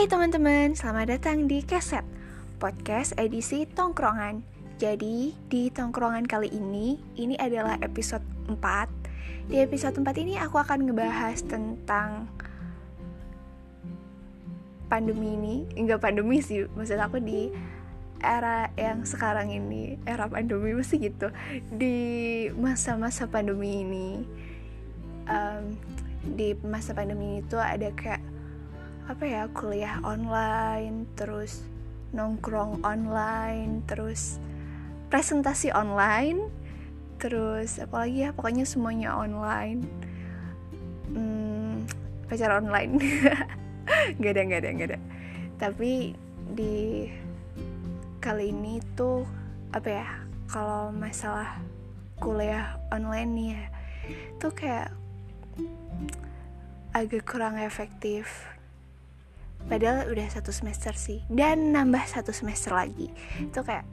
Hai teman-teman, selamat datang di Keset Podcast edisi Tongkrongan. Jadi di Tongkrongan kali ini, ini adalah episode 4 Di episode 4 ini aku akan ngebahas tentang Pandemi ini, enggak pandemi sih, maksud aku di era yang sekarang ini. Era pandemi mesti gitu. Di masa-masa pandemi ini. Um, Di masa pandemi itu ada kayak apa ya kuliah online terus nongkrong online terus presentasi online terus apalagi ya pokoknya semuanya online. Hmm, pacar online. Nggak ada nggak ada nggak ada. Tapi di kali ini tuh apa ya kalau masalah kuliah online nih ya tuh kayak agak kurang efektif padahal udah satu semester sih. Dan nambah satu semester lagi. Itu kayak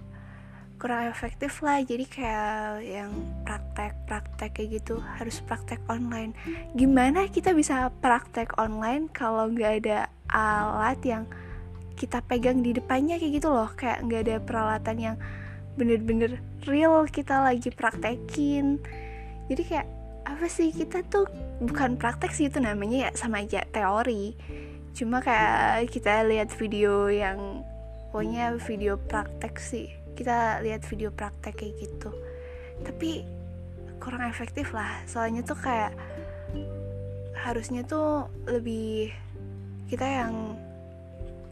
kurang efektif lah. Jadi kayak yang praktek-praktek kayak gitu harus praktek online. Gimana kita bisa praktek online kalau nggak ada alat yang kita pegang di depannya kayak gitu loh. Kayak nggak ada peralatan yang bener-bener real kita lagi praktekin. Jadi kayak apa sih? Kita tuh bukan praktek sih itu namanya ya sama aja teori cuma kayak kita lihat video yang pokoknya video praktek sih. Kita lihat video praktek kayak gitu. Tapi kurang efektif lah. Soalnya tuh kayak harusnya tuh lebih kita yang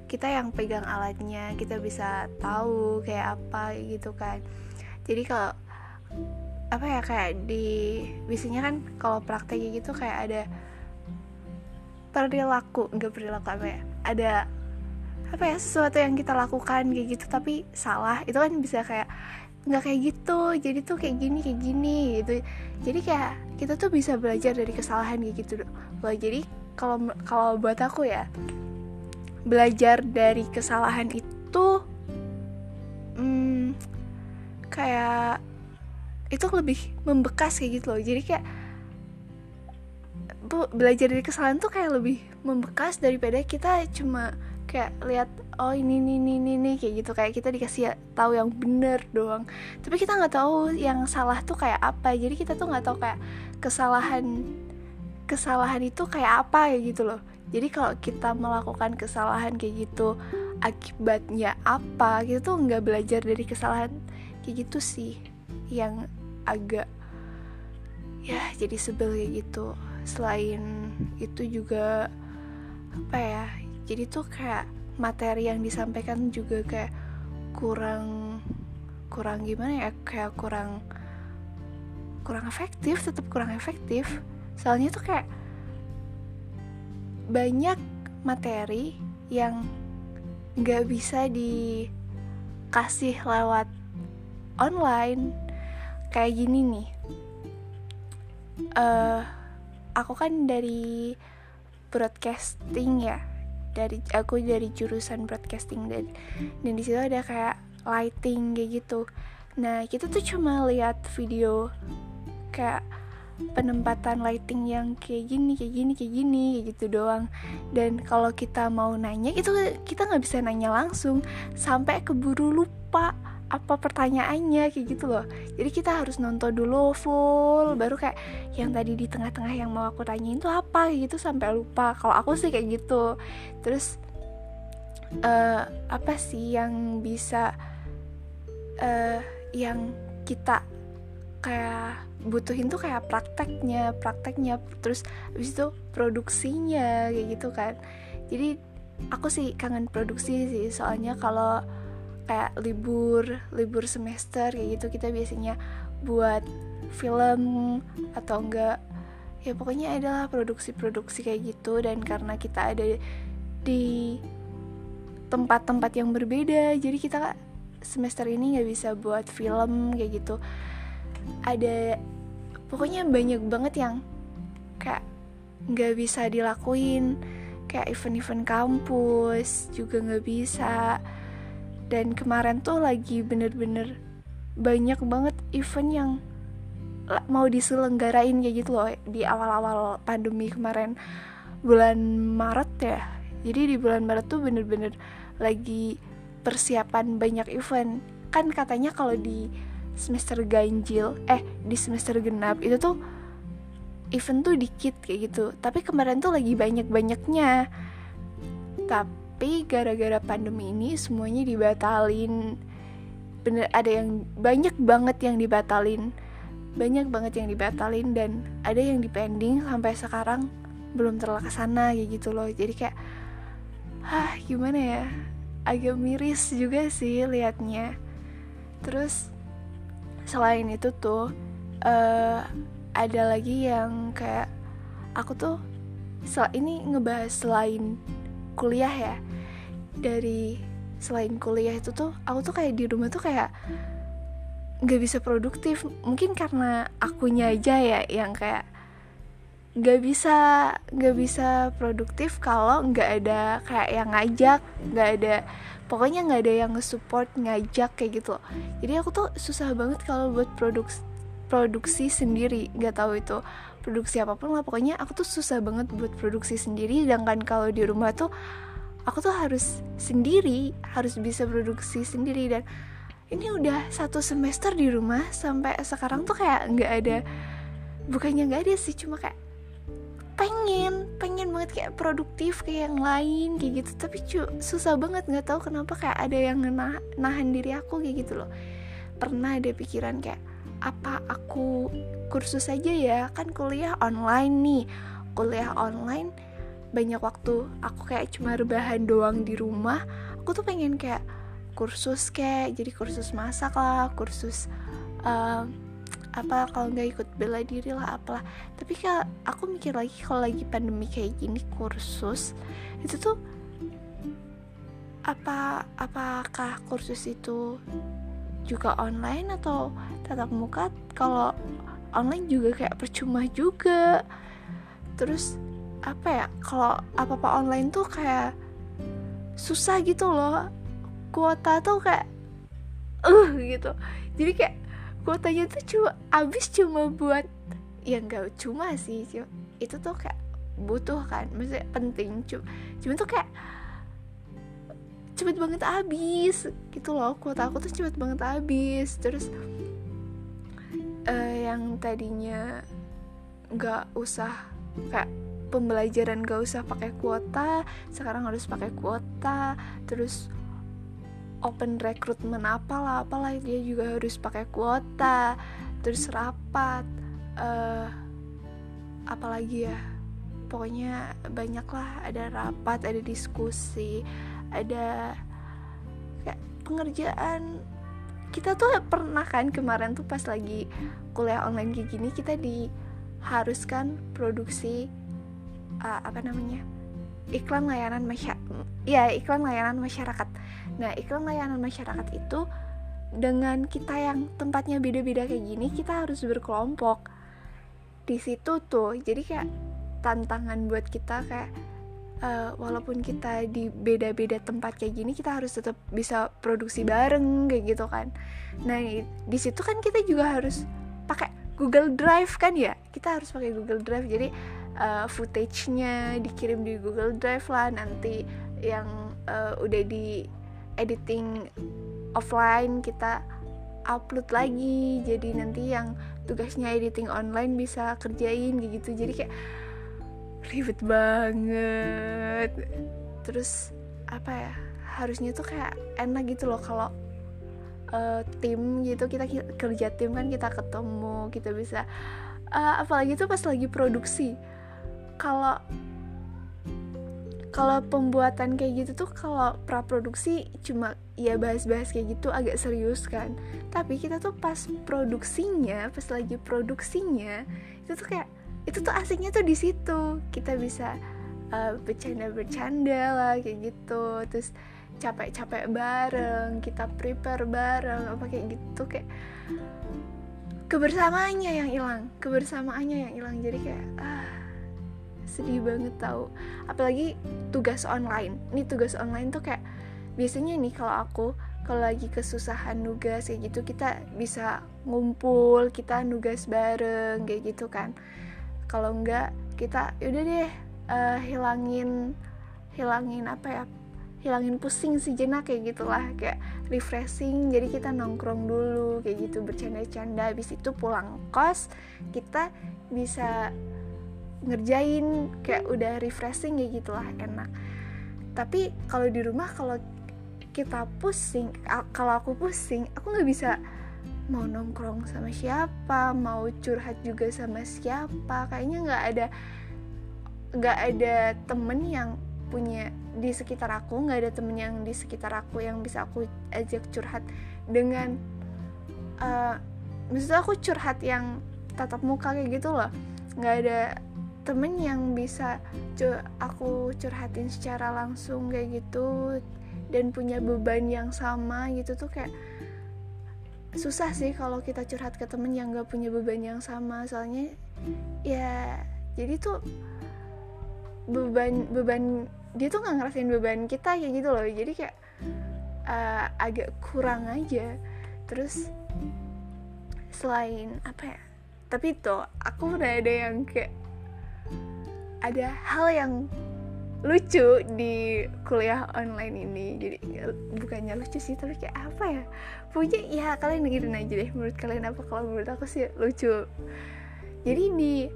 kita yang pegang alatnya. Kita bisa tahu kayak apa gitu kan. Jadi kalau apa ya kayak di biasanya kan kalau praktek gitu kayak ada perilaku enggak perilaku apa ya. Ada apa ya sesuatu yang kita lakukan kayak gitu tapi salah. Itu kan bisa kayak nggak kayak gitu jadi tuh kayak gini kayak gini gitu. Jadi kayak kita tuh bisa belajar dari kesalahan kayak gitu loh jadi kalau kalau buat aku ya belajar dari kesalahan itu hmm, kayak itu lebih membekas kayak gitu loh. Jadi kayak bu, belajar dari kesalahan tuh kayak lebih membekas daripada kita cuma kayak lihat oh ini ini ini ini, ini kayak gitu. Kayak kita dikasih tahu yang bener doang. Tapi kita nggak tahu yang salah tuh kayak apa. Jadi kita tuh nggak tahu kayak kesalahan kesalahan itu kayak apa kayak gitu loh. Jadi kalau kita melakukan kesalahan kayak gitu akibatnya apa kita tuh nggak belajar dari kesalahan kayak gitu sih. Yang agak ya jadi sebel kayak gitu selain itu juga apa ya jadi tuh kayak materi yang disampaikan juga kayak kurang kurang gimana ya kayak kurang kurang efektif tetap kurang efektif. Soalnya tuh kayak banyak materi yang nggak bisa dikasih lewat online. Kayak gini nih. Uh, aku kan dari broadcasting ya. Dari aku dari jurusan broadcasting dan dan di situ ada kayak lighting kayak gitu. Nah kita tuh cuma lihat video kayak penempatan lighting yang kayak gini kayak gini kayak gini kayak gitu doang. Dan kalau kita mau nanya itu kita nggak bisa nanya langsung. Sampai keburu lupa apa pertanyaannya kayak gitu loh. Jadi kita harus nonton dulu full baru kayak yang tadi di tengah-tengah yang mau aku tanyain itu apa gitu sampai lupa. Kalau aku sih kayak gitu. Terus uh, apa sih yang bisa uh, yang kita kayak butuhin tuh kayak prakteknya prakteknya terus habis itu produksinya kayak gitu kan. Jadi aku sih kangen produksi sih. Soalnya kalau kayak libur libur semester kayak gitu kita biasanya buat film atau enggak ya pokoknya adalah produksi-produksi kayak gitu. Dan karena kita ada di tempat-tempat yang berbeda jadi kita semester ini nggak bisa buat film kayak gitu. Ada pokoknya banyak banget yang kayak nggak bisa dilakuin. Kayak event-event kampus juga nggak bisa dan kemarin tuh lagi bener-bener banyak banget event yang mau diselenggarain kayak gitu loh di awal-awal pandemi kemarin. Bulan Maret ya. Jadi di bulan Maret tuh bener-bener lagi persiapan banyak event. Kan katanya kalau di semester ganjil eh di semester genap itu tuh event tuh dikit kayak gitu. Tapi kemarin tuh lagi banyak-banyaknya. Tapi gara-gara pandemi ini semuanya dibatalin. Bener ada yang banyak banget yang dibatalin. Banyak banget yang dibatalin dan ada yang dipending sampai sekarang belum terlaksana kayak gitu loh. Jadi kayak ah gimana ya? Agak miris juga sih liatnya. Terus selain itu tuh uh, ada lagi yang kayak aku tuh ini ngebahas selain kuliah ya dari selain kuliah itu tuh aku tuh kayak di rumah tuh kayak nggak bisa produktif. Mungkin karena akunya aja ya yang kayak nggak bisa nggak bisa produktif kalau nggak ada kayak yang ngajak nggak ada pokoknya nggak ada yang nge-support ngajak kayak gitu. Jadi aku tuh susah banget kalau buat produk produksi sendiri nggak tahu itu produksi apa pun lah. Pokoknya aku tuh susah banget buat produksi sendiri. Sedangkan kalau di rumah tuh aku tuh harus sendiri harus bisa produksi sendiri. Dan ini udah satu semester di rumah sampai sekarang tuh kayak nggak ada bukannya nggak ada sih cuma kayak pengen pengen banget kayak produktif kayak yang lain kayak gitu. Tapi cu susah banget nggak tahu kenapa kayak ada yang nah nahan diri aku kayak gitu loh. Pernah ada pikiran kayak apa aku kursus aja ya? Kan kuliah online nih. Kuliah online banyak waktu aku kayak cuma rebahan doang di rumah aku tuh pengen kayak kursus kayak jadi kursus masak lah kursus uh, apa kalau nggak ikut bela diri lah apalah. Tapi kalau aku mikir lagi kalau lagi pandemi kayak gini kursus itu tuh apa apakah kursus itu juga online atau tatap muka? Kalau online juga kayak percuma juga. Terus apa ya kalau apa apa online tuh kayak susah gitu loh. Kuota tuh kayak uh gitu. Jadi kayak kuotanya tuh cuma abis cuma buat ya nggak cuma sih cuma, itu tuh kayak butuh kan maksudnya penting. Cuma cuma tuh kayak cepet banget abis gitu loh. Kuota aku tuh cepet banget abis terus uh, yang tadinya nggak usah kayak pembelajaran gak usah pakai kuota sekarang harus pakai kuota terus open recruitment apalah apalah dia juga harus pakai kuota terus rapat uh, apalagi ya pokoknya banyak lah ada rapat ada diskusi ada kayak pengerjaan. Kita tuh pernah kan kemarin tuh pas lagi kuliah online kayak gini kita diharuskan produksi uh, apa namanya iklan layanan masyarakat ya iklan layanan masyarakat. Nah iklan layanan masyarakat itu dengan kita yang tempatnya beda-beda kayak gini kita harus berkelompok. Di situ tuh jadi kayak tantangan buat kita kayak uh, walaupun kita di beda-beda tempat kayak gini kita harus tetap bisa produksi bareng kayak gitu kan. Nah di situ kan kita juga harus pakai Google Drive kan ya? Kita harus pakai Google Drive. Jadi uh, footage-nya dikirim di Google Drive lah. Nanti yang uh, udah di editing offline kita upload lagi. Jadi nanti yang tugasnya editing online bisa kerjain gitu. Jadi kayak ribet banget. Terus apa ya harusnya tuh kayak enak gitu loh kalau uh, tim gitu. Kita kerja tim kan kita ketemu kita bisa uh, apalagi tuh pas lagi produksi kalau kalau pembuatan kayak gitu tuh kalau praproduksi cuma ya bahas-bahas kayak gitu agak serius kan. Tapi kita tuh pas produksinya pas lagi produksinya itu tuh kayak itu tuh asiknya tuh di situ. Kita bisa uh, bercanda-bercanda lah kayak gitu. Terus capek-capek bareng kita prepare bareng apa kayak gitu kayak kebersamaannya yang hilang kebersamaannya yang hilang. Jadi kayak ah sedih banget tau. Apalagi tugas online. Ini tugas online tuh kayak biasanya nih kalau aku kalau lagi kesusahan nugas kayak gitu kita bisa ngumpul kita nugas bareng kayak gitu kan. Kalau enggak kita yaudah deh uh, hilangin hilangin apa ya hilangin pusing sejenak kayak gitulah kayak refreshing. Jadi kita nongkrong dulu kayak gitu bercanda-canda. Habis itu pulang kos kita bisa ngerjain kayak udah refreshing kayak gitulah enak. Tapi kalau di rumah kalau kita pusing kalau aku pusing aku nggak bisa mau nongkrong sama siapa mau curhat juga sama siapa. Kayaknya nggak ada nggak ada temen yang punya di sekitar aku nggak ada temen yang di sekitar aku yang bisa aku ajak curhat dengan uh, maksudnya aku curhat yang tatap muka kayak gitu loh. Nggak ada temen yang bisa cu aku curhatin secara langsung kayak gitu dan punya beban yang sama gitu tuh kayak susah sih kalau kita curhat ke temen yang gak punya beban yang sama. Soalnya ya jadi tuh beban beban dia tuh nggak ngerasain beban kita kayak gitu loh. Jadi kayak uh, agak kurang aja. Terus selain apa ya tapi tuh aku udah ada yang kayak ada hal yang lucu di kuliah online ini. Jadi bukannya lucu sih tapi kayak apa ya? Punya ya kalian dengerin aja deh menurut kalian apa? Kalau menurut aku sih lucu. Jadi di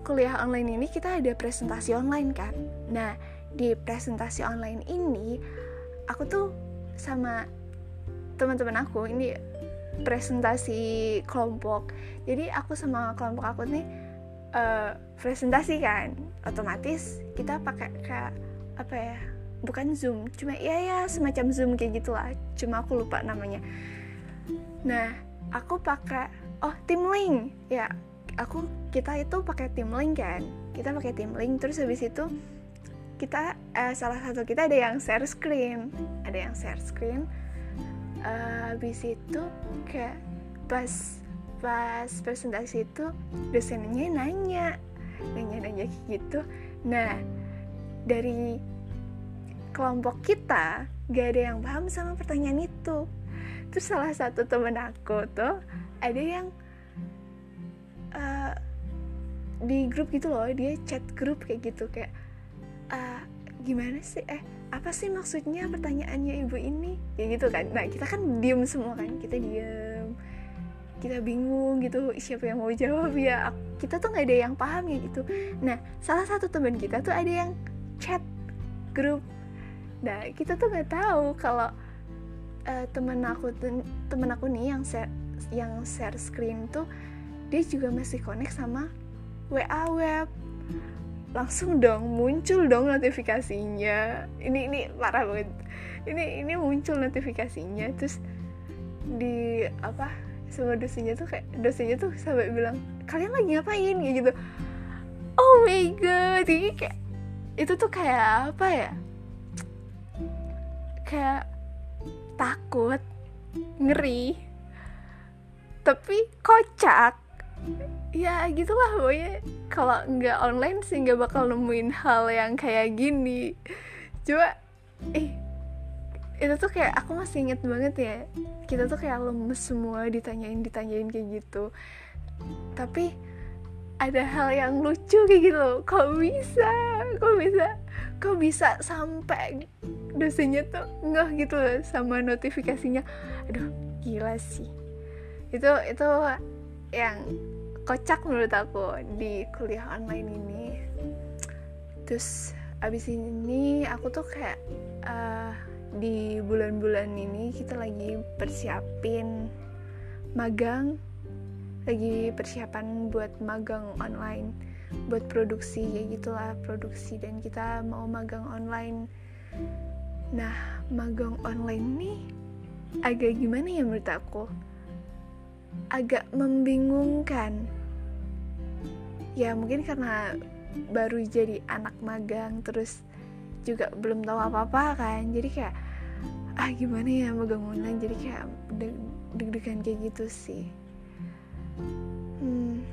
kuliah online ini kita ada presentasi online kan? Nah di presentasi online ini aku tuh sama teman-teman aku ini presentasi kelompok. Jadi aku sama kelompok aku nih uh, presentasi kan otomatis kita pakai kayak apa ya bukan zoom cuma ya ya semacam zoom kayak gitulah cuma aku lupa namanya. Nah aku pakai oh tim link ya aku kita itu pakai tim link kan kita pakai tim link terus habis itu kita uh, salah satu kita ada yang share screen ada yang share screen uh, habis itu kayak pas pas presentasi itu dosennya nanya nanya-nanya gitu. Nah dari kelompok kita gak ada yang paham sama pertanyaan itu. Terus salah satu temen aku tuh ada yang uh, di grup gitu loh dia chat grup kayak gitu kayak uh, gimana sih? Eh apa sih maksudnya pertanyaannya ibu ini? Kayak gitu kan. Nah kita kan diem semua kan kita diem kita bingung gitu siapa yang mau jawab ya? Kita tuh nggak ada yang paham ya gitu. Nah salah satu teman kita tuh ada yang chat grup. Nah kita tuh nggak tahu kalau uh, temen aku temen aku nih yang share yang share screen tuh dia juga masih connect sama WA web. Langsung dong muncul dong notifikasinya. Ini ini parah banget. Ini ini muncul notifikasinya terus di apa sama dosennya tuh kayak dosennya tuh sampai bilang kalian lagi ngapain? Kayak gitu. Oh my god. Ini kayak itu tuh kayak apa ya? Kayak takut ngeri tapi kocak. Ya gitulah pokoknya. Kalau nggak online sih nggak bakal nemuin hal yang kayak gini. Coba eh itu tuh kayak aku masih inget banget ya kita tuh kayak lemes semua ditanyain ditanyain kayak gitu. Tapi ada hal yang lucu kayak gitu kok bisa kok bisa kok bisa sampai dosennya tuh nggak gitu loh sama notifikasinya. Aduh gila sih. Itu itu yang kocak menurut aku di kuliah online ini. Terus abis ini aku tuh kayak uh, di bulan-bulan ini kita lagi persiapin magang lagi persiapan buat magang online buat produksi kayak gitulah produksi. Dan kita mau magang online. Nah magang online nih agak gimana ya menurut aku? Agak membingungkan. Ya mungkin karena baru jadi anak magang terus juga belum tahu apa-apa kan. Jadi kayak ah gimana ya magang online jadi kayak deg-degan kayak gitu sih. Hmm,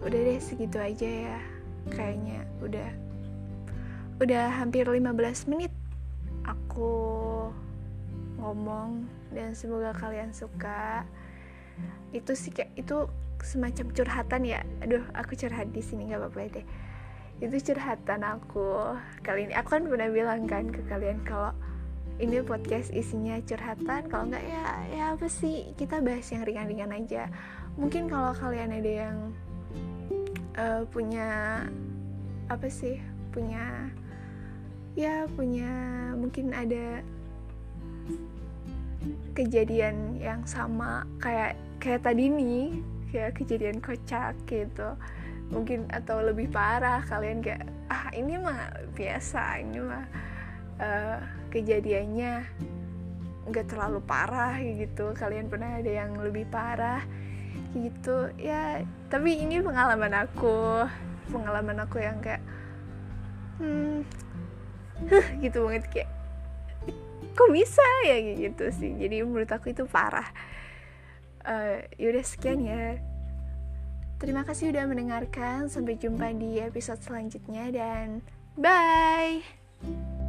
udah deh segitu aja ya. Kayaknya udah udah hampir 15 menit aku ngomong dan semoga kalian suka. Itu sih kayak itu semacam curhatan ya. Aduh aku curhat di sini nggak apa-apa deh itu curhatan aku. Kali ini aku kan pernah bilang kan ke kalian kalau ini podcast isinya curhatan. Kalau enggak ya ya apa sih? Kita bahas yang ringan-ringan aja. Mungkin kalau kalian ada yang uh, punya apa sih? Punya ya punya mungkin ada kejadian yang sama kayak kayak tadi nih kayak kejadian kocak gitu mungkin atau lebih parah kalian kayak ah ini mah biasa ini mah uh, kejadiannya nggak terlalu parah gitu. Kalian pernah ada yang lebih parah? Gitu. Ya tapi ini pengalaman aku pengalaman aku yang kayak hmm huh, gitu banget kayak kok bisa ya? Gitu sih. Jadi menurut aku itu parah. Uh, yaudah sekian ya Terima kasih sudah mendengarkan. Sampai jumpa di episode selanjutnya, dan bye.